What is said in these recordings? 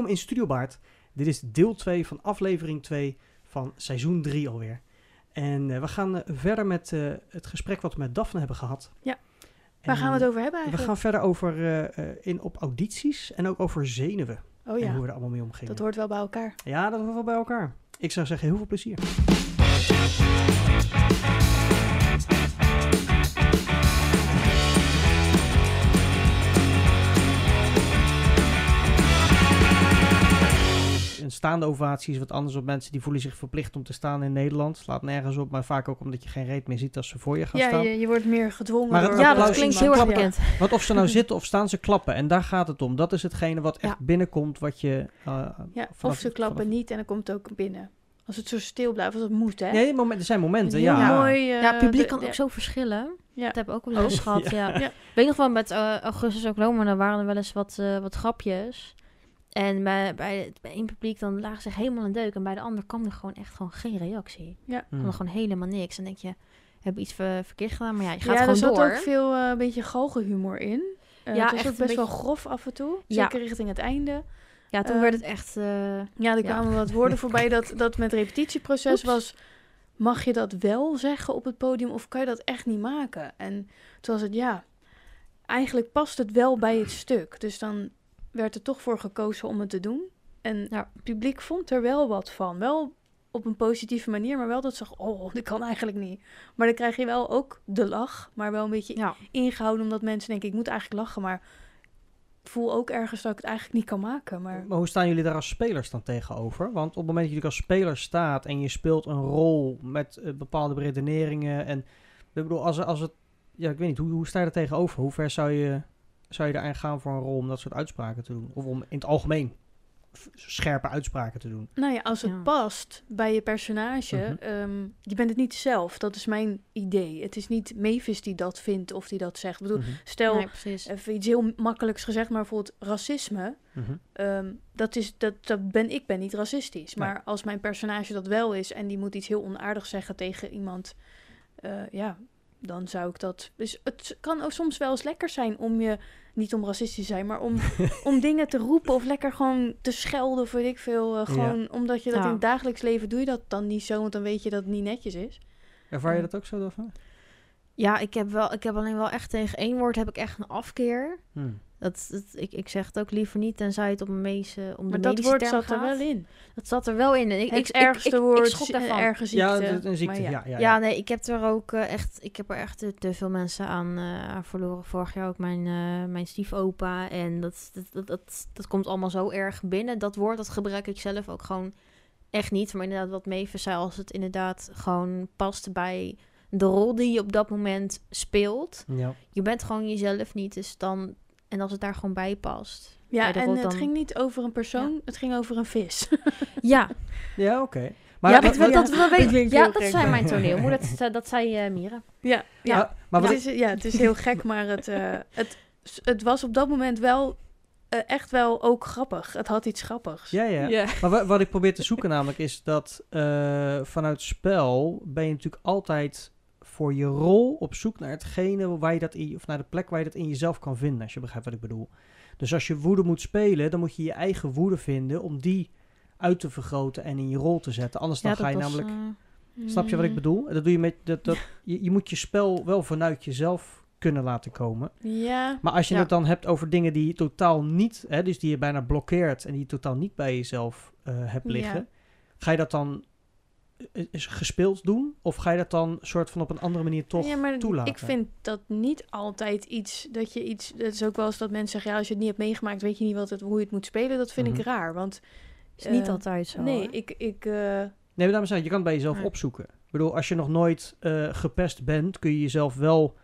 welkom in Studio Baard. Dit is deel 2 van aflevering 2 van seizoen 3 alweer. En eh, we gaan eh, verder met eh, het gesprek wat we met Daphne hebben gehad. Ja. En Waar gaan we het over hebben We eigenlijk? gaan verder over in, op audities en ook over zenuwen. oh En ja, hoe we er allemaal mee omgingen. dat hoort wel bij elkaar. Ja, dat hoort wel bij elkaar. Ik zou zeggen, heel veel plezier. Een staande ovatie is wat anders op mensen die voelen zich verplicht om te staan in Nederland. Slaat nergens op, maar vaak ook omdat je geen reet meer ziet als ze voor je gaan Ja, staan. je, je wordt meer gedwongen Maar het door... Ja, dat klinkt heel erg Ja. bekend. Want of ze nou zitten of staan, ze klappen. En daar gaat het om. Dat is hetgene wat echt Ja. binnenkomt, wat je... eh, Ja, vanaf- of ze klappen vanaf- niet en dan komt het ook binnen. Als het zo stil blijft, als het moet, hè? Nee, moment, er zijn momenten, Heel ja. mooi. eh, Ja, publiek de- kan ja. ook zo verschillen. Ja. Dat heb ik ook wel eens Oh. gehad, ja. Ja. Weet nog wel, met eh, Augustus Oklahoma, dan waren er wel eens wat, eh, wat grapjes. En bij, bij, bij één publiek dan lagen ze helemaal in deuk. En bij de ander kwam er gewoon echt gewoon geen reactie. Ja. Hmm. kwam er gewoon helemaal niks. En denk je, heb je iets ver- verkeerd gedaan? Maar ja, je gaat ja, er gewoon zat door. ook veel eh, een beetje galgenhumor in. Eh Ja, het was echt ook een best wel grof af en toe. Ja. Zeker richting het einde. Ja, toen eh, werd het echt... eh, Ja, er Ja. kwamen wat woorden voorbij dat, dat met repetitieproces Oeps. was... Mag je dat wel zeggen op het podium of kan je dat echt niet maken? En toen was het, ja, eigenlijk past het wel bij het stuk. Dus dan werd er toch voor gekozen om het te doen. En Ja. het publiek vond er wel wat van. Wel op een positieve manier, maar wel dat ze oh, dat kan eigenlijk niet. Maar dan krijg je wel ook de lach, maar wel een beetje ja. ingehouden omdat mensen denken, ik moet eigenlijk lachen, maar ik voel ook ergens dat ik het eigenlijk niet kan maken. Maar Maar hoe staan jullie daar als spelers dan tegenover? Want op het moment dat je als speler staat en je speelt een rol met eh, bepaalde beredeneringen en ik bedoel, als, als het, ja, ik weet niet, hoe, hoe sta je er tegenover? Hoe ver zou je, zou je eraan gaan voor een rol om dat soort uitspraken te doen? Of om in het algemeen scherpe uitspraken te doen? Nou ja, als het Ja. past bij je personage, Mhm. ehm, je bent het niet zelf. Dat is mijn idee. Het is niet Mavis die dat vindt of die dat zegt. Ik bedoel, Mhm, stel, Nee, even iets heel makkelijks gezegd, maar bijvoorbeeld racisme. mhm. ehm, dat, is, dat, dat ben ik ben niet racistisch. Nee. Maar als mijn personage dat wel is en die moet iets heel onaardigs zeggen tegen iemand, eh, ja, dan zou ik dat. Dus het kan ook soms wel eens lekker zijn om je, niet om racistisch te zijn, maar om, om dingen te roepen of lekker gewoon te schelden of weet ik veel. eh, gewoon omdat je dat Ja. in het dagelijks leven doe je dat dan niet zo, want dan weet je dat het niet netjes is. Ervaar je dat ook zo, Daphne? Ja, ik heb, wel, ik heb alleen wel echt tegen één woord heb ik echt een afkeer. Hm. Dat, dat, ik, ik zeg het ook liever niet, tenzij het om een medische, om de Maar dat woord zat er wel in. Dat zat er wel in. En ik, Het ik, ik- ergste ik, ik, woord, schrok zi- daarvan. erge ziekte. Ja, een ziekte, ja. ja, Ja, nee, ik heb er ook eh, echt, ik heb er echt te, veel mensen aan, eh, aan verloren. Vorig jaar ook mijn, eh, mijn stiefopa. En dat, dat, dat, dat, dat komt allemaal zo erg binnen. Dat woord, dat gebruik ik zelf ook gewoon echt niet. Maar inderdaad, wat Mavis zei, als het inderdaad gewoon past bij de rol die je op dat moment speelt. Ja. Je bent gewoon jezelf niet, dus dan... En als het daar gewoon bij past. Ja, bij en het dan- ging niet over een persoon, het ging over een vis. Ja, Ja, oké. ja, Maar, dat, maar- dat, dat, Dat klinkt ja, dat zei mijn toneelmoeder. Dat, dat zei eh Mira. ja, ja. ja, maar wat het, is, ja, het is heel gek, maar het, eh, het, het was op dat moment wel eh, echt wel ook grappig. Het had iets grappigs. Ja, ja. Maar wa- wat ik probeer te zoeken namelijk is dat eh, vanuit spel ben je natuurlijk altijd voor je rol op zoek naar hetgene waar je dat in, of naar de plek waar je dat in jezelf kan vinden, als je begrijpt wat ik bedoel. Dus als je woede moet spelen, dan moet je je eigen woede vinden om die uit te vergroten en in je rol te zetten. Anders dan ga je was, namelijk. eh, Snap je wat ik Mm, bedoel? Dat doe je met dat, dat je, je moet je spel wel vanuit jezelf kunnen laten komen. Ja, Maar als je Ja. het dan hebt over dingen die je totaal niet, hè, dus die je bijna blokkeert en die je totaal niet bij jezelf eh, hebt Ja. liggen, ga je dat dan is gespeeld doen? Of ga je dat dan soort van op een andere manier toch ja, maar toelaten? ik vind dat niet altijd iets dat je iets. Het is ook wel eens dat mensen zeggen: ja, als je het niet hebt meegemaakt, weet je niet wat het, hoe je het moet spelen. Dat vind Mhm. ik raar. Want is niet eh, altijd zo. nee, hoor. ik. ik eh, Nee, maar daarom zeg ik, je kan het bij jezelf opzoeken. Ik bedoel, als je nog nooit eh, gepest bent, kun je jezelf wel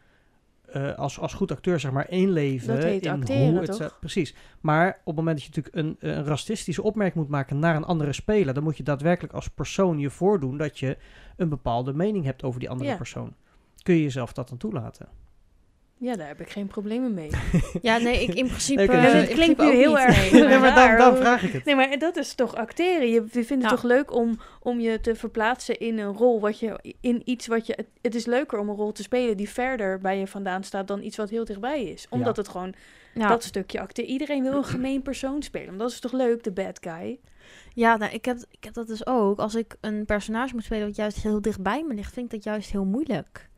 eh, als, als goed acteur zeg maar inleven. Dat heet in acteren, hoe het toch? Precies. Maar op het moment dat je natuurlijk een, een racistische opmerking moet maken naar een andere speler, dan moet je daadwerkelijk als persoon je voordoen dat je een bepaalde mening hebt over die andere Ja. persoon. Kun je jezelf dat dan toelaten? Ja, daar heb ik geen problemen mee. Ja, nee, ik in principe... Eh, dus het klinkt nu heel erg- nee. Ja, maar dan- dan vraag ik het. Nee, maar dat is toch acteren. Je, je vindt het Ja. toch leuk om, om je te verplaatsen in een rol. Wat je, in iets wat je. Het, het is leuker om een rol te spelen die verder bij je vandaan staat dan iets wat heel dichtbij is. Omdat Ja. het gewoon Ja, Dat stukje acte. Iedereen wil een gemeen persoon spelen. want Dat is toch leuk, de bad guy? ja nou, ik, heb, ik heb dat dus ook. Als ik een personage moet spelen wat juist heel dichtbij me ligt, vind ik dat juist heel moeilijk.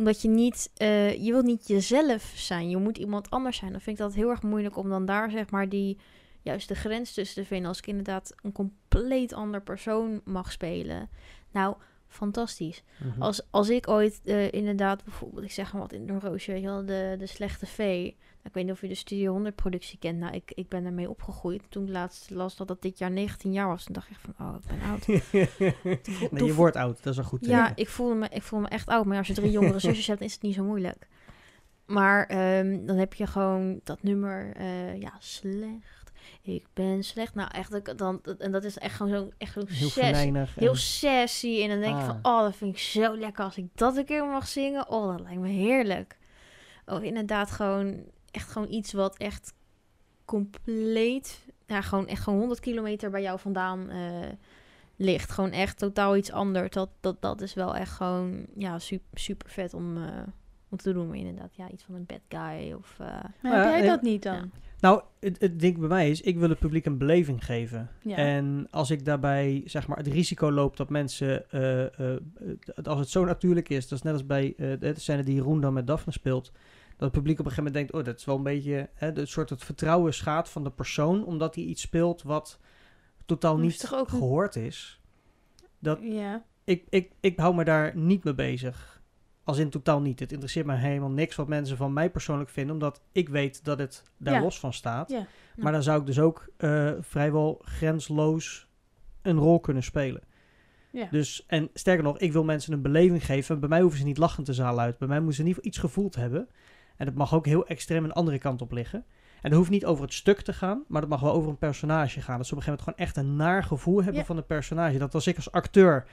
Omdat je niet, eh, je wilt niet jezelf zijn. Je moet iemand anders zijn. Dan vind ik dat heel erg moeilijk om dan daar zeg maar die, juist de grens tussen te vinden. Als ik inderdaad een compleet ander persoon mag spelen. Nou, fantastisch. Mhm. Als, als ik ooit eh, inderdaad, bijvoorbeeld, ik zeg maar wat in de roosje, weet je wel, de, de slechte vee. Ik weet niet of je de Studio 100 productie kent. Nou, ik, ik ben ermee opgegroeid. Toen ik laatst las dat dat dit jaar 19 jaar was. Toen dacht ik echt van, oh, ik ben oud. nee, je wordt oud, dat is een goed Ja, teken. ik voelde, me, ik voelde me echt oud. Maar als je drie jongere zusjes hebt, is het niet zo moeilijk. Maar ehm, dan heb je gewoon dat nummer, eh, ja, slecht. Ik ben slecht. Nou, echt, dan, en dat is echt gewoon zo'n echt zo'n Heel venijnig. en- heel sassy. En dan denk ik van, Ah. oh, dat vind ik zo lekker als ik dat een keer mag zingen. Oh, dat lijkt me heerlijk. Oh, inderdaad gewoon, echt gewoon iets wat echt compleet, ja, gewoon echt gewoon 100 kilometer bij jou vandaan eh, ligt. Gewoon echt totaal iets anders. Dat, dat, dat is wel echt gewoon, ja, super, super vet om, eh, om te doen. Maar inderdaad, ja, iets van een bad guy of... eh, Maar heb jij dat niet dan? Ja. Nou, het, het ding bij mij is, ik wil het publiek een beleving geven. Ja. En als ik daarbij zeg maar het risico loop dat mensen, eh, eh, eh, als het zo natuurlijk is, dat is net als bij eh, de scène die Jeroen dan met Daphne speelt, het publiek op een gegeven moment denkt, oh, dat is wel een beetje hè, het soort het vertrouwen schaadt van de persoon, omdat hij iets speelt wat totaal niet een- gehoord is. Dat, Ja. ik, ik, ik hou me daar niet mee bezig. Als in totaal niet. Het interesseert me helemaal niks wat mensen van mij persoonlijk vinden, omdat ik weet dat het daar Ja. los van staat. Ja. Maar dan zou ik dus ook eh, vrijwel grensloos een rol kunnen spelen. Ja. Dus, en sterker nog, ik wil mensen een beleving geven. Bij mij hoeven ze niet lachend de zaal uit. Bij mij moeten ze in ieder geval iets gevoeld hebben. En dat mag ook heel extreem een andere kant op liggen. En dat hoeft niet over het stuk te gaan, maar dat mag wel over een personage gaan. Dat ze op een gegeven moment gewoon echt een naar gevoel hebben Ja. van een personage. Dat als ik als acteur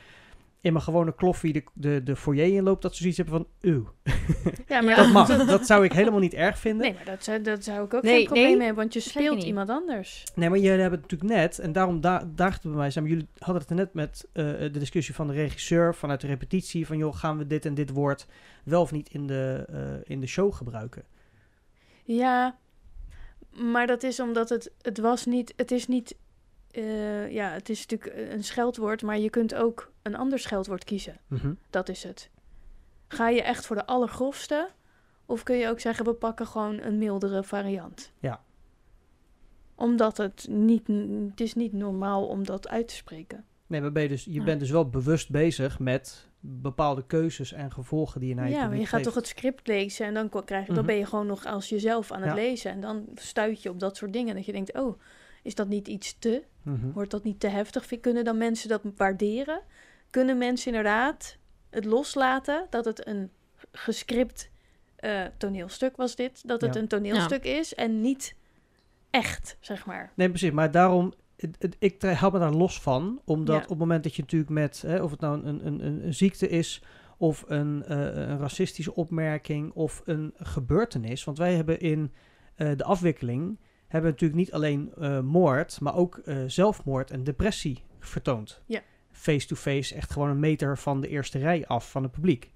in mijn gewone kloffie de, de, de foyer inloop, dat ze zoiets hebben van, uw. ja, maar. Dat dat, mag. Dat zou ik helemaal niet erg vinden. Nee, maar dat zou, dat zou ik ook Nee, geen probleem nee. mee hebben, want je speelt iemand anders. Nee, maar jullie hebben het natuurlijk net, en daarom da daagde het bij mij samen. Jullie hadden het net met eh, de discussie van de regisseur vanuit de repetitie. Van joh, gaan we dit en dit woord wel of niet in de, eh, in de show gebruiken? Ja, maar dat is omdat het, het was niet, het is niet, eh, ja, het is natuurlijk een scheldwoord, maar je kunt ook een ander scheldwoord kiezen. Mhm. Dat is het. Ga je echt voor de allergrofste? Of kun je ook zeggen, we pakken gewoon een mildere variant? Ja. Omdat het niet, het is niet normaal om dat uit te spreken. Nee, maar ben je, dus, je Ja. bent dus wel bewust bezig met bepaalde keuzes en gevolgen die je naar je ja, maar je gaat geeft. toch het script lezen en dan krijg je, dan Mhm. ben je gewoon nog als jezelf aan het Ja. lezen. En dan stuit je op dat soort dingen. Dat je denkt, oh, is dat niet iets te? Mhm. Wordt dat niet te heftig? Kunnen dan mensen dat waarderen? Kunnen mensen inderdaad het loslaten dat het een gescript eh, toneelstuk was dit? Dat het Ja. een toneelstuk is en niet echt, zeg maar. Nee, precies. Maar daarom, het, het- ik hou me daar los van. Omdat Ja. op het moment dat je natuurlijk met, hè, of het nou een, een, een, een ziekte is, of een, eh, een racistische opmerking, of een gebeurtenis. Want wij hebben in eh, de afwikkeling, hebben natuurlijk niet alleen eh, moord, maar ook eh, zelfmoord en depressie vertoond. Ja. Face-to-face, echt gewoon een meter van de eerste rij af van het publiek.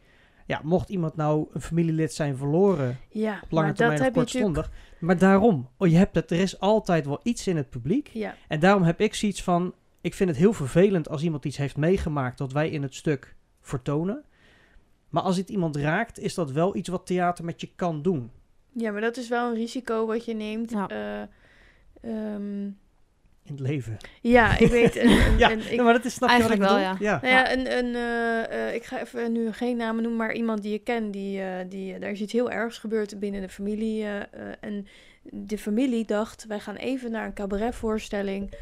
Ja, mocht iemand nou een familielid zijn verloren Ja, op lange maar termijn dat of heb je natuurlijk... kortstondig. Maar daarom, oh, je hebt het, er is altijd wel iets in het publiek. Ja, En daarom heb ik zoiets van, ik vind het heel vervelend als iemand iets heeft meegemaakt dat wij in het stuk vertonen. Maar als het iemand raakt, is dat wel iets wat theater met je kan doen. ja, maar dat is wel een risico wat je neemt. Ja. Eh, ehm, In het leven. ja, ik weet... een- een- Ja, een- ik- ja, maar dat is snap je wat ik Eigenlijk wel, bedoel? ja. Nou ja, een, een, eh, eh, ik ga even nu geen namen noemen, maar iemand die je kent, die, eh, die, daar is iets heel ergs gebeurd binnen de familie. en de familie dacht, wij gaan even naar een cabaretvoorstelling.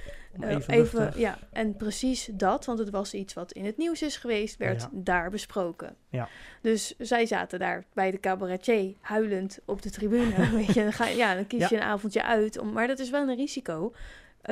Even, even, ja, en precies dat, want het was iets wat in het nieuws is geweest, werd Ja. daar besproken. Ja. Dus zij zaten daar bij de cabaretier huilend op de tribune. Weet je, dan ga, ja, dan kies Ja. je een avondje uit. Om, maar dat is wel een risico.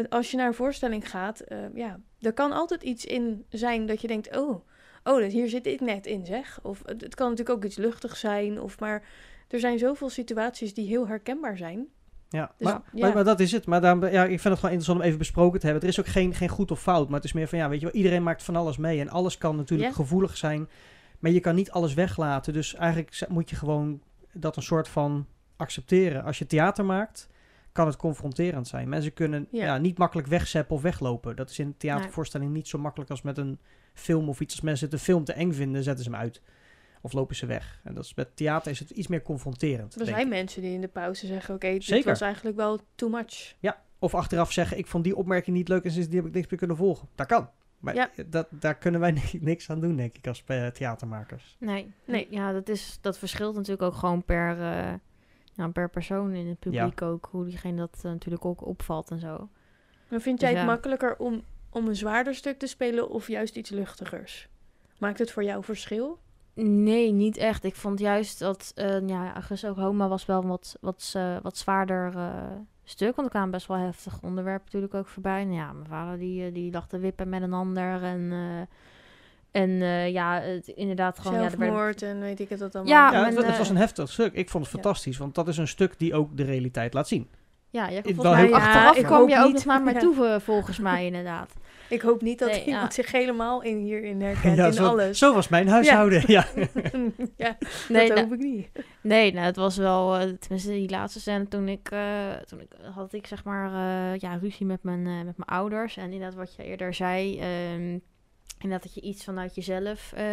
Als je naar een voorstelling gaat, eh, ja, er kan altijd iets in zijn dat je denkt, oh, oh, dus hier zit ik net in, zeg. Of het, kan natuurlijk ook iets luchtig zijn, of maar er zijn zoveel situaties die heel herkenbaar zijn. Ja, Dus, maar, ja. Maar, maar dat is het. Maar daarom, ja, ik vind het gewoon interessant om even besproken te hebben. Er is ook geen, geen goed of fout, maar het is meer van, ja, weet je wel, iedereen maakt van alles mee. En alles kan natuurlijk gevoelig zijn, maar je kan niet alles weglaten. Dus eigenlijk moet je gewoon dat een soort van accepteren. Als je theater maakt, kan het confronterend zijn. Mensen kunnen Ja. ja. niet makkelijk wegzeppen of weglopen. Dat is in een Nee. theatervoorstelling niet zo makkelijk als met een film of iets. Als mensen het een film te eng vinden, zetten ze hem uit. Of lopen ze weg. En dat is, met theater is het iets meer confronterend. Er zijn ik. mensen die in de pauze zeggen, oké, dit Zeker. was eigenlijk wel too much. Of achteraf zeggen, ik vond die opmerking niet leuk en sindsdien heb ik niks meer kunnen volgen. Dat kan. Maar Ja. dat, daar kunnen wij ni- niks aan doen, denk ik, als eh, theatermakers. Nee, Nee. Ja, dat, is, dat verschilt natuurlijk ook gewoon per, eh, ja, per persoon in het publiek ook. Hoe diegene dat eh, natuurlijk ook opvalt en zo. Maar vind Dus jij het ja. makkelijker om, om een zwaarder stuk te spelen of juist iets luchtigers? Maakt het voor jou verschil? Nee, niet echt. Ik vond juist dat, eh ja, Agus Oklahoma was wel een wat, wat, eh, wat zwaarder eh, stuk. Want er kwamen best wel heftige onderwerpen natuurlijk ook voorbij. En ja, mijn vader die, die lag te wippen met een ander. En, eh, en eh, ja, het, inderdaad gewoon... Ja, er werden- Zelfmoord en weet ik het dat allemaal. Ja, Ja, maar, het, eh, was een heftig stuk. Ik vond het ja. fantastisch, want dat is een stuk die ook de realiteit laat zien. ja, wel volgens mij heel achteraf ik kwam hoop je ook niet. nog naar mij Ja. toe, eh, volgens mij inderdaad. Ik hoop niet dat Nee, iemand ja. zich helemaal in hierin herkent, Ja, in zo, alles. zo was mijn huishouden. Ja. ja, Nee, dat nou, hoop ik niet. Nee, nou, het was wel, eh, tenminste die laatste scène toen ik, eh, toen ik, had ik zeg maar, eh, ja, ruzie met mijn, eh, met mijn ouders. En inderdaad wat je eerder zei, ehm inderdaad dat je iets vanuit jezelf eh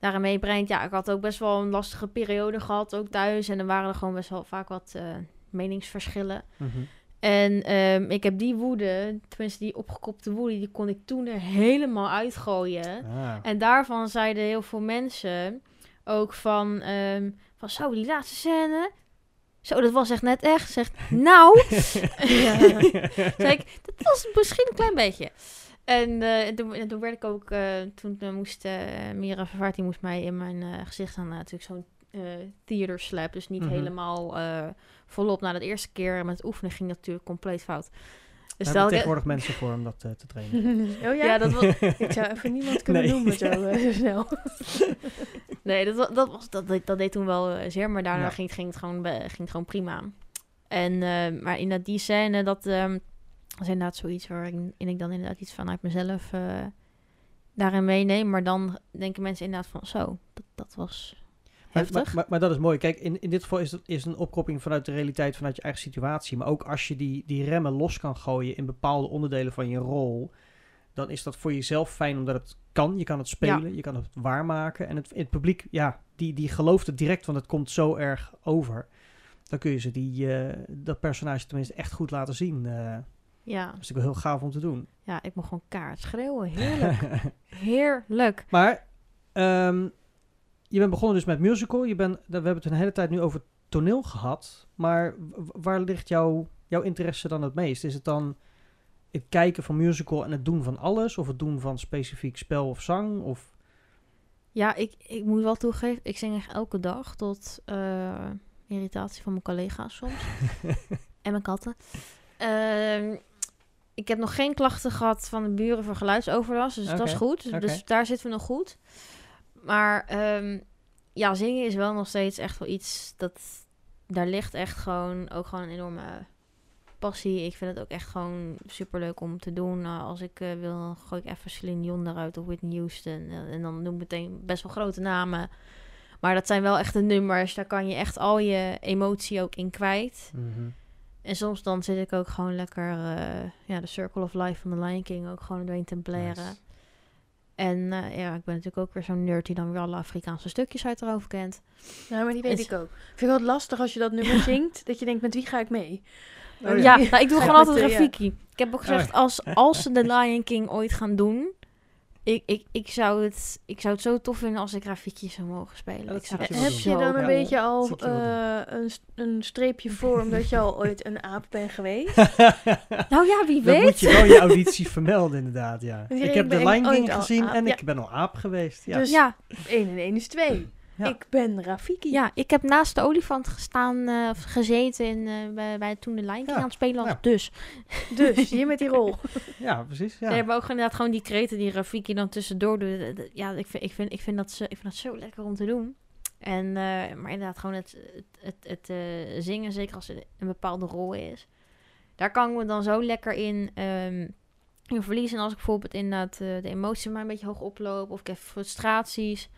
daarin meebrengt. Ja, ik had ook best wel een lastige periode gehad, ook thuis. En er waren er gewoon best wel vaak wat eh, meningsverschillen. Mhm. En ehm, ik heb die woede, tenminste die opgekopte woede, die kon ik toen er helemaal uitgooien. Ah. En daarvan zeiden heel veel mensen ook van, ehm, van zo, die laatste scène. Zo, dat was echt net echt. Zegt, nou, ik, dat was misschien een klein beetje. En, eh, en toen, en toen werd ik ook, eh, toen eh, moest uh, Mira Vervaart, moest mij in mijn eh, gezicht aan natuurlijk zo'n eh theater slap. Dus niet Mhm. helemaal eh, volop. Na de eerste keer met het oefenen ging dat natuurlijk compleet fout. Dus Er stel hebben ik- tegenwoordig mensen voor om dat eh, te trainen. oh ja? ja, dat was, Ik zou even niemand kunnen Nee. noemen zo, zo snel. Nee, dat, dat, was, dat, deed- dat deed toen wel zeer, maar daarna Ja. ging, het- ging, het gewoon, ging het gewoon prima. En, eh, maar inderdaad, die scène, dat, ehm, dat is inderdaad zoiets waarin ik dan inderdaad iets vanuit mezelf eh, daarin meeneem. Maar dan denken mensen inderdaad van, zo, dat, dat was heftig. maar, maar, maar dat is mooi. Kijk, in, in dit geval is het is een opkropping vanuit de realiteit, vanuit je eigen situatie. Maar ook als je die, die remmen los kan gooien in bepaalde onderdelen van je rol, dan is dat voor jezelf fijn omdat het kan. Je kan het spelen, je kan het waarmaken. En het, het publiek, ja, die, die gelooft het direct, want het komt zo erg over. Dan kun je ze die, eh, dat personage tenminste echt goed laten zien. eh ja. dat is natuurlijk wel heel gaaf om te doen. ja, ik mocht gewoon kaart schreeuwen. Heerlijk. Heerlijk. Maar ehm, je bent begonnen dus met musical. Je bent, we hebben het een hele tijd nu over toneel gehad. Maar waar ligt jouw, jouw interesse dan het meest? Is het dan het kijken van musical en het doen van alles? Of het doen van specifiek spel of zang? Of, Ja, ik, ik moet wel toegeven, ik zing echt elke dag tot eh, irritatie van mijn collega's soms. en mijn katten. Ehm, ik heb nog geen klachten gehad van de buren voor geluidsoverlast, dus dat is goed. Dus, dus daar zitten we nog goed. Maar ehm, ja, zingen is wel nog steeds echt wel iets dat... Daar ligt echt gewoon ook gewoon een enorme passie. Ik vind het ook echt gewoon superleuk om te doen. Nou, als ik eh, wil, dan gooi ik even Celine Dion eruit of Whitney Houston. En, en dan noem ik meteen best wel grote namen. Maar dat zijn wel echte nummers. Daar kan je echt al je emotie ook in kwijt. En soms dan zit ik ook gewoon lekker... eh, ja, de Circle of Life van The Lion King ook gewoon doorheen te blaren. Nice. En eh, ja, ik ben natuurlijk ook weer zo'n nerd die dan weer alle Afrikaanse stukjes uit hoofd kent. Ja, maar die weet ik ook. Ik vind het wel lastig als je dat nummer zingt, dat je denkt, met wie ga ik mee? Oh, ja, ja. nou, ik doe gewoon altijd Rafiki. Ik heb ook gezegd, Oh. als, als ze de Lion King ooit gaan doen... Ik, ik, ik, zou het, ik zou het zo tof vinden als ik Rafiki zou mogen spelen. Ja, ik zou Heb je dan een Ja. beetje al eh, een, een streepje voor, omdat je al ooit een aap bent geweest? Nou ja, wie Dan weet. moet je wel je auditie vermelden, inderdaad. Ja. Dus Ik heb de Lion King gezien aap, en ja. ik ben al aap geweest. Ja. Dus Ja, 1 en 1 is 2. Ja. Ik ben Rafiki. ja, ik heb naast de olifant gestaan, eh, of gezeten in, eh, bij, bij toen de Lion King Ja, aan het spelen was. ja. Dus. Dus, hier met die rol. ja, precies. Ja. Nee, hebben ook inderdaad gewoon die kreten die Rafiki dan tussendoor doet. Eh, Ja, ik vind, ik vind, ik vind, dat, zo, ik vind dat zo lekker om te doen. En, eh, maar inderdaad, gewoon het, het, het, het eh, zingen, zeker als het een bepaalde rol is. Daar kan ik me dan zo lekker in, ehm, in verliezen. En als ik bijvoorbeeld inderdaad eh, de emotie maar een beetje hoog oploop, of ik heb frustraties.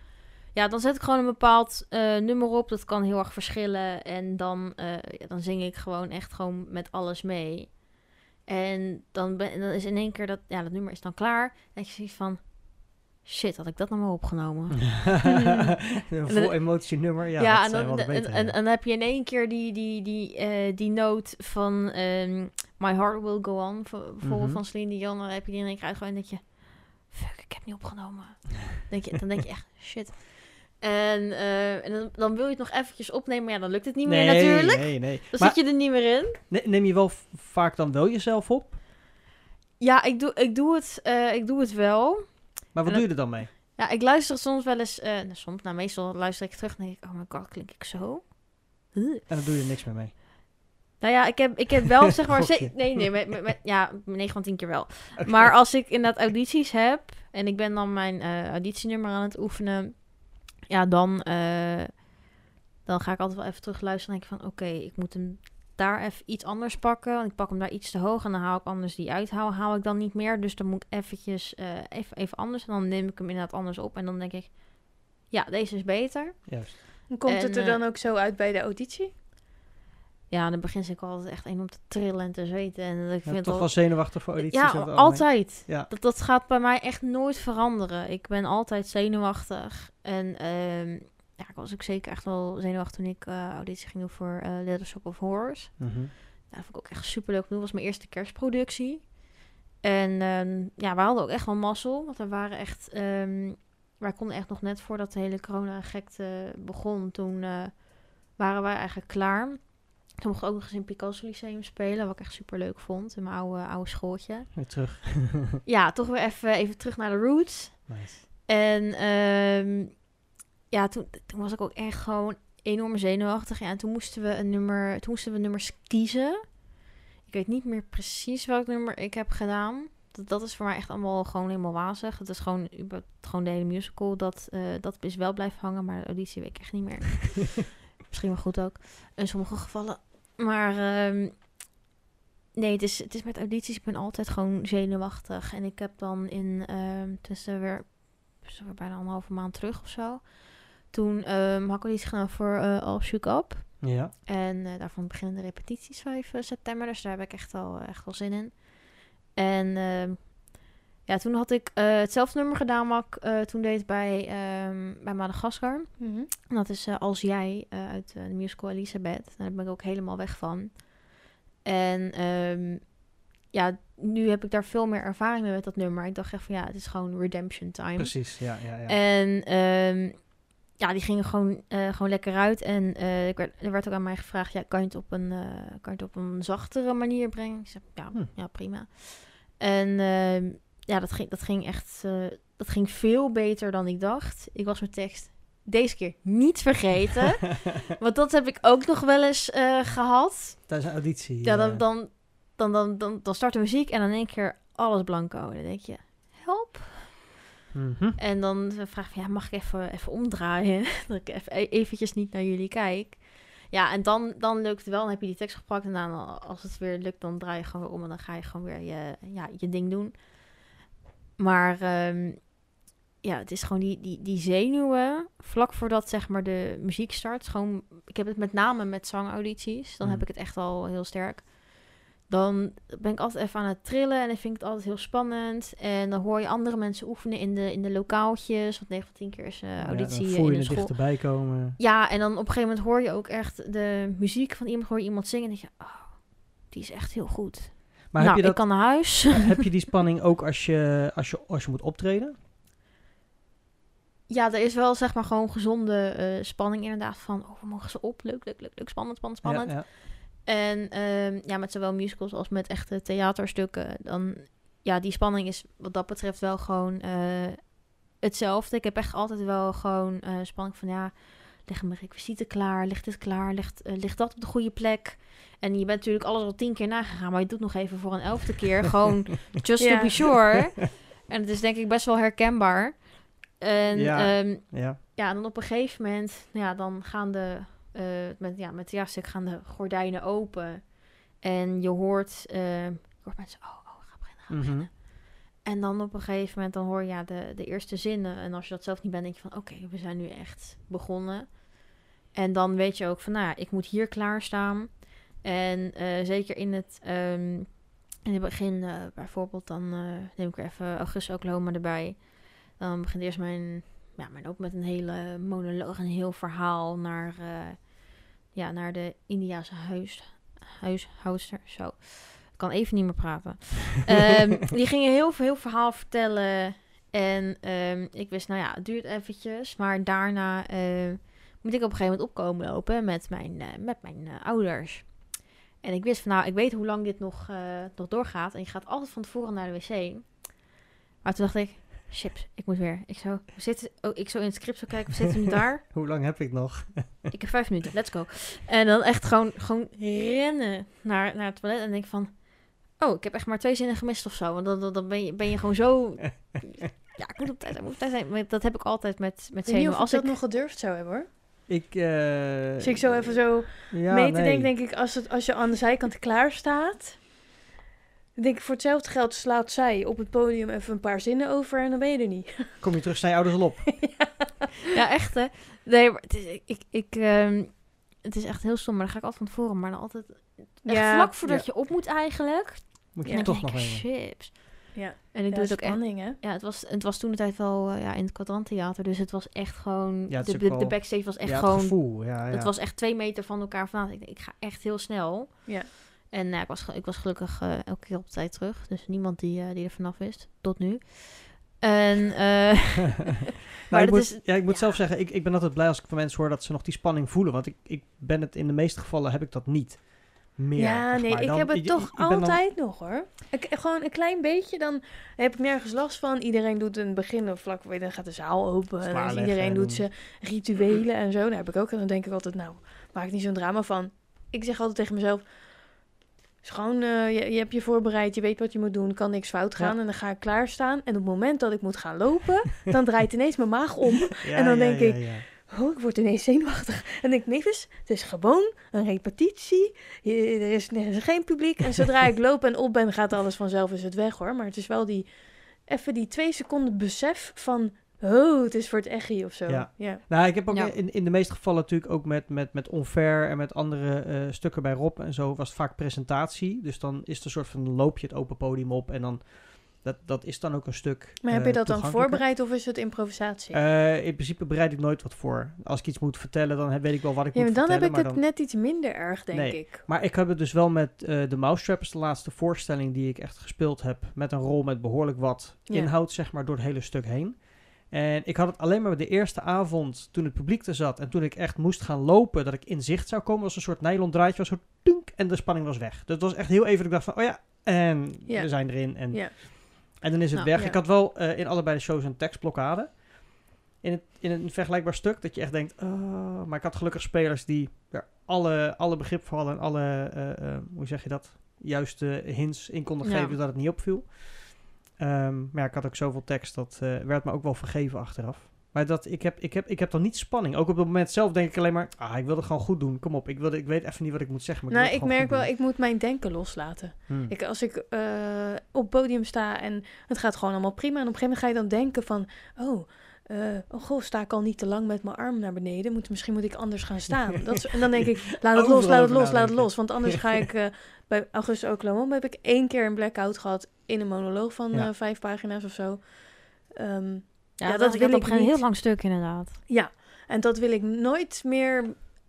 Ja, dan zet ik gewoon een bepaald eh, nummer op. Dat kan heel erg verschillen. En dan, eh, ja, dan zing ik gewoon echt gewoon met alles mee. En dan, ben, dan is in één keer dat, ja, dat nummer is dan klaar. En je zoiets van, shit, had ik dat nou maar opgenomen? een vol emotie nummer. Ja, en, dan, en, dan heb je in één keer die, die, die, eh, die noot van ehm, My Heart Will Go On, vo- bijvoorbeeld Mhm. van Celine Dion. Dan heb je die in één keer uitgegooid en denk je, fuck, ik heb niet opgenomen. denk je, dan denk je echt, shit. En, eh, en dan, dan wil je het nog eventjes opnemen, maar ja, dan lukt het niet meer natuurlijk. Nee, nee. Dan Maar zit je er niet meer in. ne- neem je wel vaak dan wel jezelf op? Ja, ik doe, ik doe, het, eh, ik doe het wel. Maar wat doe je er dan mee? Ja, ik luister soms wel eens, nou, soms, nou meestal luister ik terug en denk ik, oh my god, klink ik zo? En dan doe je er niks meer mee. Nou ja, ik heb, ik heb wel, zeg maar... Nee, nee, met, met, met- ja, 9 van 10 keer wel. Maar als ik inderdaad audities heb... en ik ben dan mijn auditienummer aan het oefenen... ja, dan, eh, dan ga ik altijd wel even terug luisteren... en denk ik van, oké, ik moet hem daar even iets anders pakken... want ik pak hem daar iets te hoog... en dan haal ik anders die uithaal, haal ik dan niet meer... dus dan moet ik eventjes eh, even, even anders... en dan neem ik hem inderdaad anders op... en dan denk ik... ja, deze is beter... Juist. Komt En, het er eh, dan ook zo uit bij de auditie? Ja, dan begin ik altijd echt enorm te trillen en te zweten. En ik Ja, vind het toch al- wel zenuwachtig voor audities? Ja, altijd. Ja. Dat, dat gaat bij mij echt nooit veranderen. Ik ben altijd zenuwachtig. En ehm, ja, ik was ook zeker echt wel zenuwachtig toen ik eh, auditie ging doen voor Little Shop of Horrors. Ja, dat vond ik ook echt super leuk. Dat was mijn eerste kerstproductie. En ehm, ja, we hadden ook echt wel mazzel. Want er waren echt... ehm, wij konden echt nog net voordat de hele corona-gekte begon. Toen eh, waren wij eigenlijk klaar. Toen mocht ik ook nog eens in Picasso Lyceum spelen. Wat ik echt super leuk vond. In mijn oude, oude schooltje. Weer terug. Ja, toch weer even, even terug naar de roots. nice. En ehm, ja, toen, toen was ik ook echt gewoon enorm zenuwachtig. Ja, en toen moesten we een nummer, toen moesten we nummers kiezen. Ik weet niet meer precies welk nummer ik heb gedaan. Dat, dat is voor mij echt allemaal gewoon helemaal wazig. Het is gewoon, gewoon de hele musical. Dat, eh, dat is wel blijven hangen, maar de auditie weet ik echt niet meer. Misschien wel goed ook. In sommige gevallen. Maar ehm, nee, het is, het is met audities. Ik ben altijd gewoon zenuwachtig. En ik heb dan in, ehm tussen weer, weer bijna anderhalve maand terug of zo. Toen ehm had ik auditie gedaan voor eh All Shook Up. Ja. En eh, daarvan beginnen de repetities 5 eh, september. Dus daar heb ik echt wel, echt wel zin in. En ja, toen had ik eh, hetzelfde nummer gedaan wat ik eh, toen deed bij, ehm, bij Madagaskar. Mhm. En dat is eh, Als Jij uit de musical Elisabeth. Daar ben ik ook helemaal weg van. En ehm, ja, nu heb ik daar veel meer ervaring mee met dat nummer. Ik dacht echt van ja, het is gewoon redemption time. Precies, ja, ja, ja. En ehm, ja, die gingen gewoon, gewoon lekker uit. En ik werd, er werd ook aan mij gevraagd, ja, kan je het op een, kan je het op een zachtere manier brengen? Ik zei, ja, Hm. ja prima. En ja, dat ging, dat ging echt, eh, dat ging veel beter dan ik dacht. Ik was mijn tekst deze keer niet vergeten. want dat heb ik ook nog wel eens eh, gehad. Tijdens een auditie. Ja, dan, eh, dan, dan, dan, dan, dan start de muziek en dan in één keer alles blanco. En dan denk je, help. mhm. En dan vraag ik, ja, mag ik even, even omdraaien? dat ik even, e- eventjes niet naar jullie kijk. Ja, en dan, dan lukt het wel. Dan heb je die tekst gepakt. En dan, als het weer lukt, dan draai je gewoon om. En dan ga je gewoon weer je, ja, je ding doen. Maar ehm, ja, het is gewoon die, die, die zenuwen. Vlak voordat zeg maar de muziek start. Gewoon, ik heb het met name met zangaudities. Dan heb Mm. ik het echt al heel sterk. Dan ben ik altijd even aan het trillen en dan vind ik het altijd heel spannend. En dan hoor je andere mensen oefenen in de, in de lokaaltjes. Want 9 van 10 keer is eh, Ja, auditie dan eh, voel in je school. dichterbij komen. Ja, en dan op een gegeven moment hoor je ook echt de muziek van iemand. Hoor je iemand zingen en denk je, oh, die is echt heel goed. Maar nou, heb, je ik dat, kan naar huis. heb je die spanning ook als je, als je, als je moet optreden? ja, er is wel zeg maar gewoon gezonde eh, spanning inderdaad van, oh, we mogen ze op. Leuk, leuk, leuk, leuk. Spannend, spannend, spannend. Ja, ja. En ehm, ja, met zowel musicals als met echte theaterstukken, dan ja, die spanning is wat dat betreft wel gewoon eh, hetzelfde. Ik heb echt altijd wel gewoon eh, spanning van ja, liggen mijn requisieten klaar, ligt dit klaar, ligt, ligt dat op de goede plek? En je bent natuurlijk alles al tien keer nagegaan, maar je doet nog even voor een elfde keer gewoon just to be sure. En het is denk ik best wel herkenbaar. En Ja. ja, ja. ja, dan op een gegeven moment, ja, dan gaan de, eh, met, ja, met het jaarstuk gaan de gordijnen open. En je hoort, eh, je hoort mensen, oh, oh, ga beginnen, ga Mhm. beginnen. En dan op een gegeven moment dan hoor je ja, de, de eerste zinnen. En als je dat zelf niet bent, denk je van oké, we zijn nu echt begonnen. En dan weet je ook van nou ik moet hier klaarstaan. En eh, zeker in het, ehm, in het begin, eh, bijvoorbeeld, dan eh, neem ik weer even Augustus Oklahoma erbij. Dan begint eerst mijn, ja, mijn ook met een hele monoloog, een heel verhaal naar, ja, naar de Indiase huis, huishoudster. Zo, ik kan even niet meer praten. Ehm, die gingen heel veel heel verhaal vertellen. En ehm, ik wist, nou ja, het duurt eventjes. Maar daarna moet ik op een gegeven moment opkomen lopen met mijn, met mijn ouders. En ik wist van, nou, ik weet hoe lang dit nog, eh, nog doorgaat. En je gaat altijd van tevoren naar de wc. Maar toen dacht ik, chips, ik moet weer. Ik zou, we zitten, oh, ik zou in het script zo kijken, we zitten nu daar. Hoe lang heb ik nog? Ik heb vijf minuten, let's go. En dan echt gewoon, gewoon rennen naar, naar het toilet en denk van... Oh, ik heb echt maar twee zinnen gemist of zo. Want dan, dan, dan ben, je, ben je gewoon zo... Ja, ik moet op tijd zijn, moet op tijd zijn. Maar dat heb ik altijd met, met Ik weet niet zenuwen. of ik Als dat ik, nog gedurfd zou hebben hoor. Ik, eh, Als ik zo even zo ja, mee te nee. denken, denk ik, als, het, als je aan de zijkant klaar staat... Dan denk ik, voor hetzelfde geld slaat zij op het podium even een paar zinnen over en dan ben je er niet. Kom je terug, sta je ouders al op. ja, echt hè. Nee, maar het is, ik, ik, ehm, het is echt heel stom. Maar dan ga ik altijd van tevoren. Maar dan altijd echt Ja, vlak voordat ja. je op moet eigenlijk. Moet je Ja. toch nog even. chips. Ja, En ik ja doe het ook echt spanning hè. Ja, het was, het was toen de tijd wel eh, ja, in het kwadranttheater. Dus het was echt gewoon... Ja, het de, is backstage was echt ja, het gewoon... gevoel. Ja, ja. Het was echt twee meter van elkaar vandaan. Ik, ik ga echt heel snel. Ja. En nou, ik, was, ik was gelukkig eh, elke keer op tijd terug. Dus niemand die, eh, die er vanaf wist. Tot nu. En... eh, Maar ik dat moet, is- ja, ik moet ja. zelf zeggen, ik, ik ben altijd blij als ik van mensen hoor dat ze nog die spanning voelen. Want ik, ik ben het in de meeste gevallen heb ik dat niet meer. ja, nee, ik Dan- heb het ik- toch ik ben dan- altijd nog hoor. Ik, gewoon een klein beetje, dan heb ik nergens last van. Iedereen doet een begin of vlak, dan gaat de zaal open. En iedereen en doet zijn rituelen en zo. Daar heb ik ook. En dan denk ik altijd, nou, maak niet zo'n drama van. Ik zeg altijd tegen mezelf, is gewoon, eh, je, je hebt je voorbereid, je weet wat je moet doen, kan niks fout gaan. Ja. En dan ga ik klaarstaan. En op het moment dat ik moet gaan lopen, dan draait ineens mijn maag om. Ja, en dan ja, denk ik. Oh, ik word ineens zenuwachtig. En denk ik, Nevis, het is gewoon een repetitie. Je- er, is, er is geen publiek. En zodra ik loop en op ben, gaat alles vanzelf, is het weg hoor. Maar het is wel die, even die twee seconden besef van, oh, het is voor het echi of zo. Ja. ja. Nou, ik heb ook Ja. in, in de meeste gevallen natuurlijk ook met, met, met Onfair en met andere eh, stukken bij Rob en zo was het vaak presentatie. Dus dan is het een soort van, loop je het open podium op en dan, dat, dat is dan ook een stuk Maar heb eh, je dat dan voorbereid of is het improvisatie? Eh, in principe bereid ik nooit wat voor. Als ik iets moet vertellen, dan weet ik wel wat ik ja, moet dan heb vertellen. ik het dan... net iets minder erg, denk Nee. ik. Maar ik heb het dus wel met eh, de Mousetrappers, de laatste voorstelling die ik echt gespeeld heb. Met een rol met behoorlijk wat Ja. inhoud, zeg maar, door het hele stuk heen. En ik had het alleen maar de eerste avond, toen het publiek er zat en toen ik echt moest gaan lopen, dat ik in zicht zou komen. was een soort nylon draadje, was zo toenk en de spanning was weg. Dus het was echt heel even dat ik dacht van, oh ja, en Ja. we zijn erin. En, Ja. En dan is het Nou, weg. ja. Ik had wel eh, in allebei de shows een tekstblokkade. In, het, in een vergelijkbaar stuk, dat je echt denkt, oh, maar ik had gelukkig spelers die er alle, alle begrip voor hadden en alle, eh, eh, hoe zeg je dat, juiste hints in konden Ja. geven, zodat het niet opviel. Ehm, maar ja, ik had ook zoveel tekst, dat werd me ook wel vergeven achteraf. Maar dat, ik, heb, ik, heb, ik heb dan niet spanning. Ook op het moment zelf denk ik alleen maar, ah, ik wil het gewoon goed doen. Kom op, ik, wil, ik weet even niet wat ik moet zeggen. Maar Nou, ik het merk wel, ik moet mijn denken loslaten. Hmm. Ik, als ik eh, op het podium sta en het gaat gewoon allemaal prima. En op een gegeven moment ga je dan denken van... Oh, eh, oh goh, sta ik al niet te lang met mijn arm naar beneden? Moet, misschien moet ik anders gaan staan. Dat is- en dan denk ik, laat het los, laat het los, laat het los. Want anders ga ik... eh, bij Augustus Oklahoma heb ik één keer een blackout gehad... in een monoloog van Ja. vijf pagina's of zo. Ehm, ja, dat dat wil ik op een niet. heel lang stuk inderdaad. ja, en dat wil ik nooit meer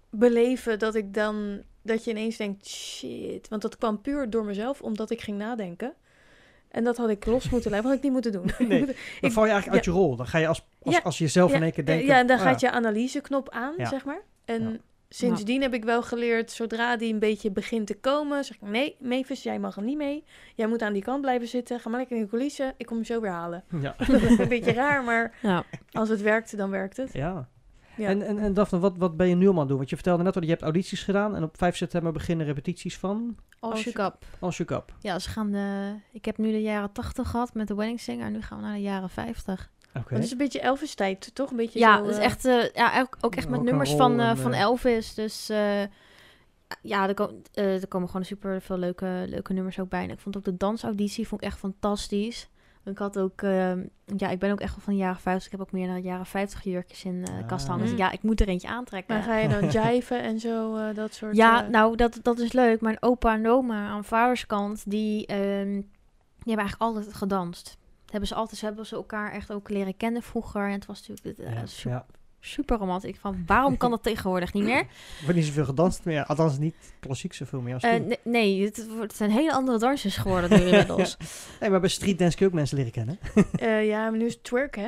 beleven. Dat ik dan... Dat je ineens denkt, shit. Want dat kwam puur door mezelf, omdat ik ging nadenken. En dat had ik los moeten laten, had ik niet moeten doen. Nee, Dan Ik- val je eigenlijk uit je rol. Dan ga je als, als, Ja, als je zelf ja, in één keer denkt... Ja, en dan gaat je analyseknop aan, Ja. zeg maar. En Ja. Sindsdien heb ik wel geleerd, zodra die een beetje begint te komen, zeg ik, nee, Mavis, jij mag er niet mee. Jij moet aan die kant blijven zitten. Ga maar lekker in de coulissen. Ik kom je zo weer halen. Ja. dat is een beetje raar, maar Ja. als het werkt, dan werkt het. ja. Ja. En, en, en Daphne, wat, wat ben je nu allemaal aan het doen? Want je vertelde net al, je hebt audities gedaan. En op 5 september beginnen repetities van Als je kap. Als Je Kap. Ja, ze gaan de... Ik heb nu de jaren 80 gehad met de Wedding Singer. En nu gaan we naar de jaren 50. Oké. Maar het is een beetje Elvis-tijd, toch? Een beetje Ja, zo, het is eh, echt, eh, ja, ook, ook echt met nummers van, eh, en, van Elvis. Dus eh, ja, er, kom- eh, er komen gewoon super veel leuke, leuke nummers ook bij. En ik vond ook de dansauditie vond ik echt fantastisch. Ik had ook, ehm, ja, ik ben ook echt wel van de jaren 50. Ik heb ook meer dan jaren 50 jurkjes in de kast hangen. Dus Mm. ja, ik moet er eentje aantrekken. Maar ga je dan jiven en zo, eh, dat soort... Ja, nou, dat, dat is leuk. Mijn opa en oma aan vaderskant, die, ehm, die hebben eigenlijk altijd gedanst. Hebben ze altijd, ze hebben ze elkaar echt ook leren kennen vroeger. En het was natuurlijk eh, Ja, su- ja. super romantisch. Van, waarom kan dat tegenwoordig niet meer? Er wordt niet zoveel gedanst meer. Althans, niet klassiek zoveel meer als toen. ne- nee, het, zijn hele andere dansjes geworden nu inmiddels. Nee, maar bij street dance kun je ook mensen leren kennen. eh, ja, maar nu is het twerk, hè?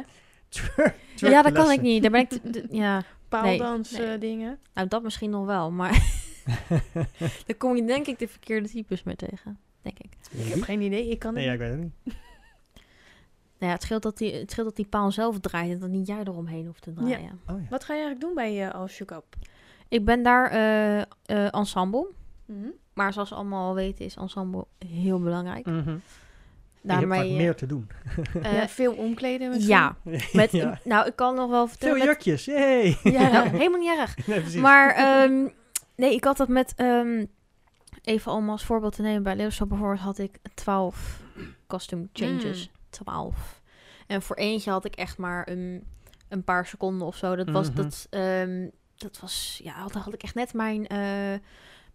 Twerk- ja, dat kan ik niet. Daar ben ik, ja, Paaldans Nee, nee. eh, dingen. nou dat misschien nog wel, maar daar kom je denk ik de verkeerde types mee tegen. Denk ik. Ik heb geen idee, ik kan Nee, ik weet het niet. Nou ja, het scheelt dat die, het scheelt dat die paal zelf draait en dat niet jij eromheen hoeft te draaien. Oh ja. Wat ga je eigenlijk doen bij je als je kap? Ik ben daar eh, eh, ensemble. Mhm. Maar zoals we allemaal weten is ensemble heel belangrijk. Mhm. Je hebt Daarmee, eh, meer te doen. eh, ja, veel omkleden misschien? ja, met, Ja. nou ik kan nog wel Veel vertellen. met- jurkjes, yay! ja, nou, helemaal niet erg. Nee. Maar ehm, nee, ik had dat met, ehm, even om als voorbeeld te nemen, bij Leeuwarden bijvoorbeeld had ik 12 costume changes. 12. En voor eentje had ik echt maar een, een paar seconden of zo. Dat was, Mhm. dat, ehm, dat was, ja, dan had ik echt net mijn, eh,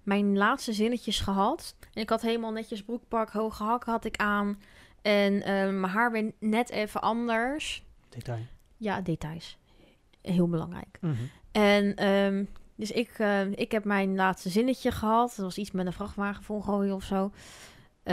mijn laatste zinnetjes gehad. En ik had helemaal netjes broekpak, hoge hakken had ik aan. En ehm, mijn haar weer net even anders. Detail. Ja, details. Heel belangrijk. Mhm. En ehm, dus ik, ik heb mijn laatste zinnetje gehad. Dat was iets met een vrachtwagen volgooien of zo.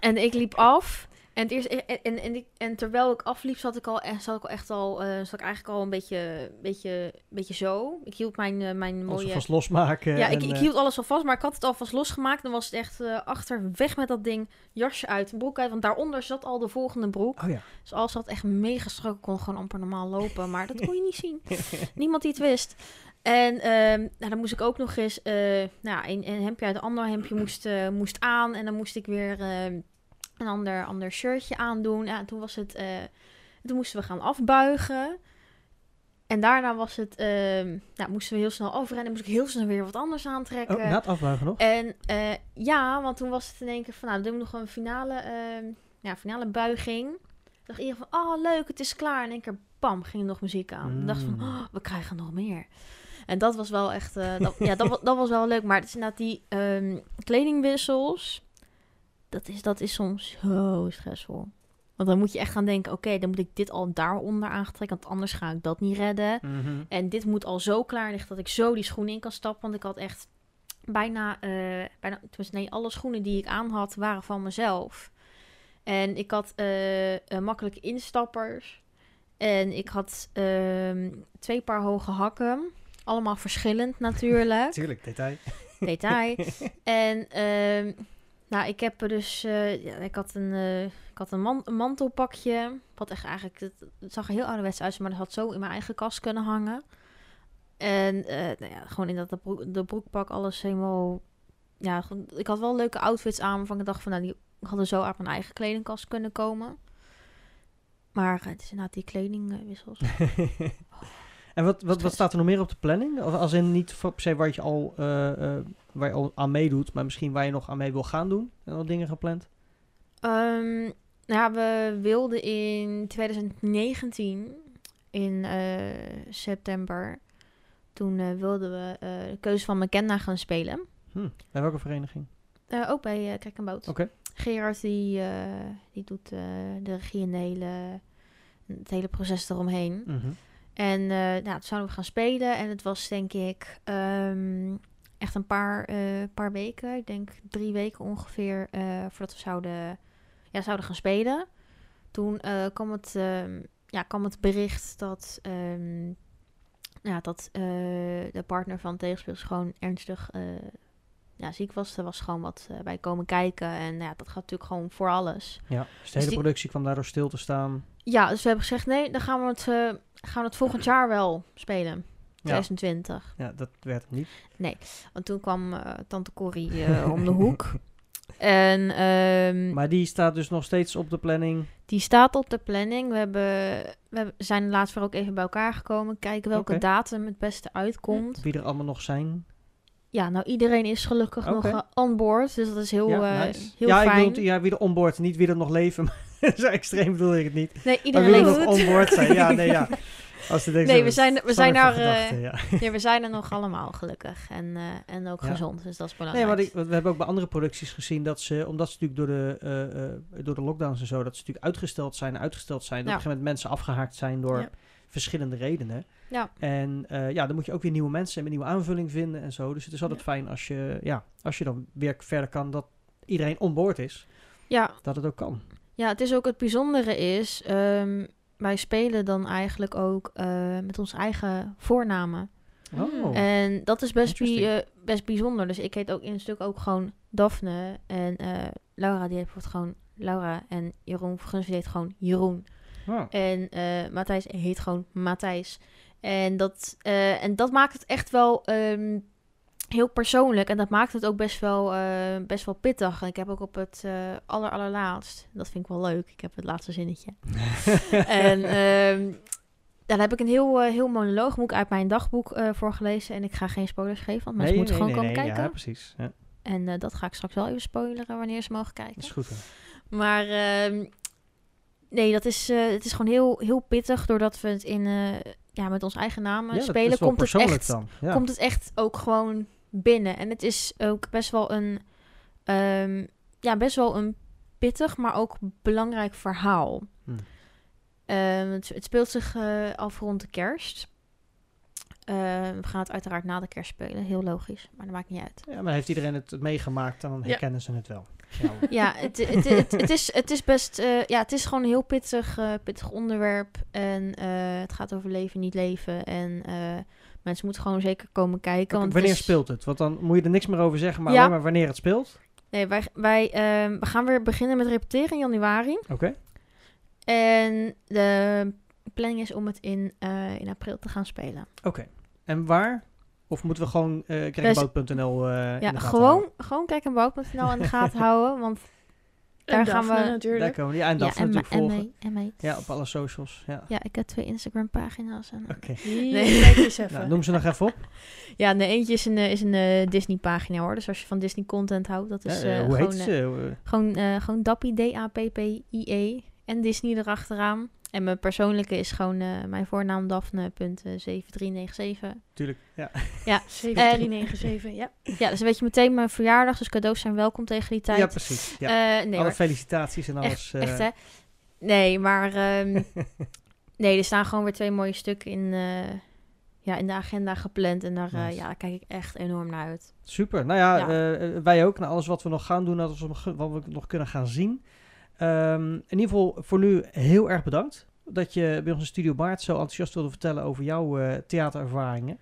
En ik liep af. En, het eerst, en, en, en, terwijl ik afliep, zat ik al, echt- zat ik al echt al, eh, zat ik eigenlijk al een beetje, beetje, beetje zo. Ik hield mijn, eh, mijn Alles mooie... vast losmaken. Ja, ik, ik eh, hield alles al vast, maar ik had het alvast losgemaakt. Dan was het echt eh, achter, weg met dat ding, jasje uit, broek uit. Want daaronder zat al de volgende broek. Oh ja. Dus alles zat echt mega strak. Ik kon gewoon amper normaal lopen. Maar dat kon je niet zien. Niemand die het wist. En ehm, nou, dan moest ik ook nog eens... nou, een, een hemdje uit een ander hemdje moest, moest aan. En dan moest ik weer ehm, een ander, ander shirtje aandoen. Ja, toen was het... eh, toen moesten we gaan afbuigen. En daarna was het... ehm, nou, moesten we heel snel afrennen. Moest ik heel snel weer wat anders aantrekken. Oh, na het afbuigen nog? En eh, ja, want toen was het in één keer van, nou, doen we nog een finale, ehm, ja, finale buiging. Ik dacht iedereen van, oh leuk, het is klaar. En in één keer, bam, ging er nog muziek aan. Ik dacht van, Mm. oh, we krijgen nog meer. En dat was wel echt, eh, dat, ja, dat, dat was wel leuk. Maar het is inderdaad die ehm, kledingwissels, dat is, dat is soms zo stressvol. Want dan moet je echt gaan denken, oké, dan moet ik dit al daaronder aantrekken, want anders ga ik dat niet redden. Mhm. En dit moet al zo klaar liggen dat ik zo die schoenen in kan stappen. Want ik had echt bijna, eh bijna nee, alle schoenen die ik aan had waren van mezelf. En ik had eh, makkelijke instappers. En ik had ehm, twee paar hoge hakken. Allemaal verschillend natuurlijk. Tuurlijk, detail. Detail. en ehm, nou, ik heb er dus, eh, ja, ik had een, eh, ik had een, man- mantelpakje. Wat echt eigenlijk, het, zag er heel ouderwets uit, maar dat had zo in mijn eigen kast kunnen hangen. En eh, nou ja, gewoon in dat de, broek, de broekpak alles helemaal, ja, ik had wel leuke outfits aan, waarvan ik dacht van, nou, die hadden zo uit mijn eigen kledingkast kunnen komen. Maar het is inderdaad die kledingwissels. en wat, wat, wat staat er nog meer op de planning? Of als in niet per se waar je al, eh, eh, waar je al aan meedoet, maar misschien waar je nog aan mee wil gaan doen? En al dingen gepland? Nou ja, we wilden in 2019, in eh, september, toen wilden we de keuze van McKenna gaan spelen. Hm. Bij welke vereniging? Ook bij Kijk en Boot. Oké. Gerard die, die doet de regie en de hele, het hele proces eromheen. Mhm. En eh nou, toen zouden we gaan spelen. En het was denk ik ehm, echt een paar, eh, paar weken. Ik denk drie weken ongeveer uh, voordat we zouden, ja, zouden gaan spelen. Toen kwam, het, uh, ja, kwam het bericht dat, um, ja, dat uh, de partner van tegenspelers gewoon ernstig uh, ja, ziek was. Er was gewoon wat bij komen kijken. En ja, dat gaat natuurlijk gewoon voor alles. Ja, dus de hele die... productie kwam daardoor stil te staan. Ja, dus we hebben gezegd, nee, dan gaan we het, gaan we het volgend jaar wel spelen. 2020. Ja, dat werd het niet. Nee, want toen kwam uh, tante Corrie uh, om de hoek. En, um, maar die staat dus nog steeds op de planning? Die staat op de planning. We, hebben, we zijn laatst weer ook even bij elkaar gekomen. Kijken welke okay. datum het beste uitkomt. Wie er allemaal nog zijn? Ja, nou iedereen is gelukkig okay. nog uh, on board. Dus dat is heel, ja, nice. heel ja, fijn. ik bedoel, ja, wie er onboard, niet wie er nog leven. Zo extreem bedoel ik het niet. Nee, iedereen wil nog onboard zijn. Ja, nee, ja. Als de Nee, we zijn- we zijn daar, eh, ja. Ja, we zijn er nog allemaal gelukkig. En, eh, en ook Ja. gezond, dus dat is Nee, belangrijk. maar ik, we hebben ook bij andere producties gezien dat ze, omdat ze natuurlijk door de, eh, door de lockdowns en zo, dat ze natuurlijk uitgesteld zijn, uitgesteld zijn. Dat Ja. op een gegeven moment mensen afgehaakt zijn door verschillende redenen. Ja. En ja, dan moet je ook weer nieuwe mensen en een nieuwe aanvulling vinden en zo. Dus het is altijd fijn als je, ja, als je dan weer verder kan, dat iedereen onboord is, Ja, dat het ook kan. Ja, het is ook het bijzondere is, ehm, wij spelen dan eigenlijk ook eh, met onze eigen voornamen. Oh. En dat is best, bi- Interesting. eh, best bijzonder. Dus ik heet ook in een stuk ook gewoon Daphne. En eh, Laura die heet bijvoorbeeld gewoon Laura. En Jeroen Verguns heet gewoon Jeroen. Oh. En Matthijs heet gewoon Matthijs. En dat, en dat maakt het echt wel ehm, heel persoonlijk. En dat maakt het ook best wel, eh, best wel pittig. En ik heb ook op het eh aller, allerlaatst, dat vind ik wel leuk. Ik heb het laatste zinnetje. en ehm, daar heb ik een heel, eh, heel monoloog, moet ik uit mijn dagboek eh voorgelezen. En ik ga geen spoilers geven, want mensen Nee, moeten nee, gewoon nee, komen nee, kijken. Ja, precies. Ja, En eh, dat ga ik straks wel even spoileren wanneer ze mogen kijken. dat is goed. hè. Maar ehm, nee, dat is, eh, het is gewoon heel, heel pittig doordat we het in, eh, ja, met ons eigen namen Ja, spelen. is wel Komt het, persoonlijk echt. Ja. komt het echt ook gewoon binnen. En het is ook best wel een, ehm, ja, best wel een pittig, maar ook belangrijk verhaal. Hm. Ehm, het, het speelt zich eh, af rond de kerst. Ehm, we gaan het uiteraard na de kerst spelen, heel logisch, maar dat maakt niet uit. Ja, maar heeft iedereen het meegemaakt, dan Ja. herkennen ze het wel. Ja. Ja, het, het, het, het, is, het is best. eh, ja, het is gewoon een heel pittig, eh, pittig onderwerp. En eh, het gaat over leven, niet leven. En eh, mensen moeten gewoon zeker komen kijken. Want wanneer is- speelt het? Want dan moet je er niks meer over zeggen, maar Ja. maar wanneer het speelt. Nee, wij, wij ehm, we gaan weer beginnen met repeteren in januari. Oké. En de planning is om het in, eh, in april te gaan spelen. Oké. En waar? Of moeten we gewoon uh, Dus- krijgenbout.nl eh in ja, de gaten gewoon, houden? gewoon kijk en bouw.nl in de gaten houden. Want Daar En gaan Daphne we- natuurlijk. Daar komen we. Ja, en ja, dat en, natuurlijk en, volgen. en mee. Ja, op alle socials. Ja. Ja, ik heb twee Instagram pagina's. En, Oké. Nee. kijk eens even. Nou, noem ze nog even op. Ja, nee, eentje is een, eh, is een eh, Disney-pagina hoor. Dus als je van Disney-content houdt, dat is Ja, eh, hoe gewoon, heet ze? Eh, gewoon, gewoon Dappie, D-A-P-P-I-E. En Disney erachteraan. En mijn persoonlijke is gewoon eh, mijn voornaam Daphne.7397. Tuurlijk. Ja. Ja, 7397, ja. ja, dat is een beetje meteen mijn verjaardag. Dus cadeaus zijn welkom tegen die tijd. ja, precies. Ja. Eh, nee, Alle maar felicitaties en alles. echt, eh, echt hè. Nee, maar ehm, nee, er staan gewoon weer twee mooie stukken in, eh, ja, in de agenda gepland. En daar, eh, Nice. ja, daar kijk ik echt enorm naar uit. Super. Nou ja, Ja. eh, eh, wij ook. Nou, alles wat we nog gaan doen, alles wat we nog kunnen gaan zien. Ehm, in ieder geval voor nu heel erg bedankt dat je bij ons in Studio Baard zo enthousiast wilde vertellen over jouw eh, theaterervaringen.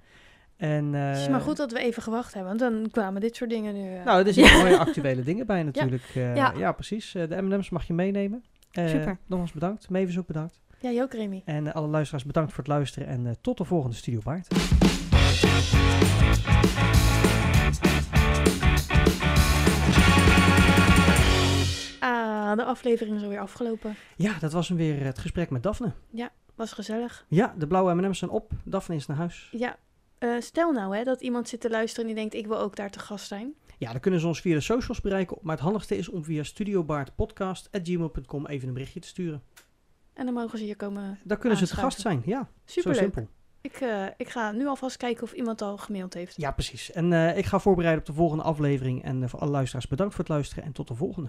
En, eh, Het is maar goed dat we even gewacht hebben, want dan kwamen dit soort dingen nu. eh, Nou, er zitten mooie actuele dingen bij natuurlijk. ja. Ja. precies. De M&M's mag je meenemen. Super. Nogmaals bedankt. Mavis ook bedankt. Ja, ook Remy. En alle luisteraars bedankt voor het luisteren. En tot de volgende Studio Baard. Ah, de aflevering is alweer afgelopen. Ja, dat was hem weer het gesprek met Daphne. Was gezellig. Ja, de blauwe M&M's zijn op. Daphne is naar huis. Ja, eh, stel nou hè, dat iemand zit te luisteren en die denkt, ik wil ook daar te gast zijn. Ja, dan kunnen ze ons via de socials bereiken. Maar het handigste is om via studiobaardpodcast.gmail.com even een berichtje te sturen. En dan mogen ze hier komen. Daar kunnen ze te gast zijn. Ja, simpel. Ik, eh, ik ga nu alvast kijken of iemand al gemaild heeft. Ja, precies. En eh, ik ga voorbereiden op de volgende aflevering. En eh, voor alle luisteraars bedankt voor het luisteren. En tot de volgende.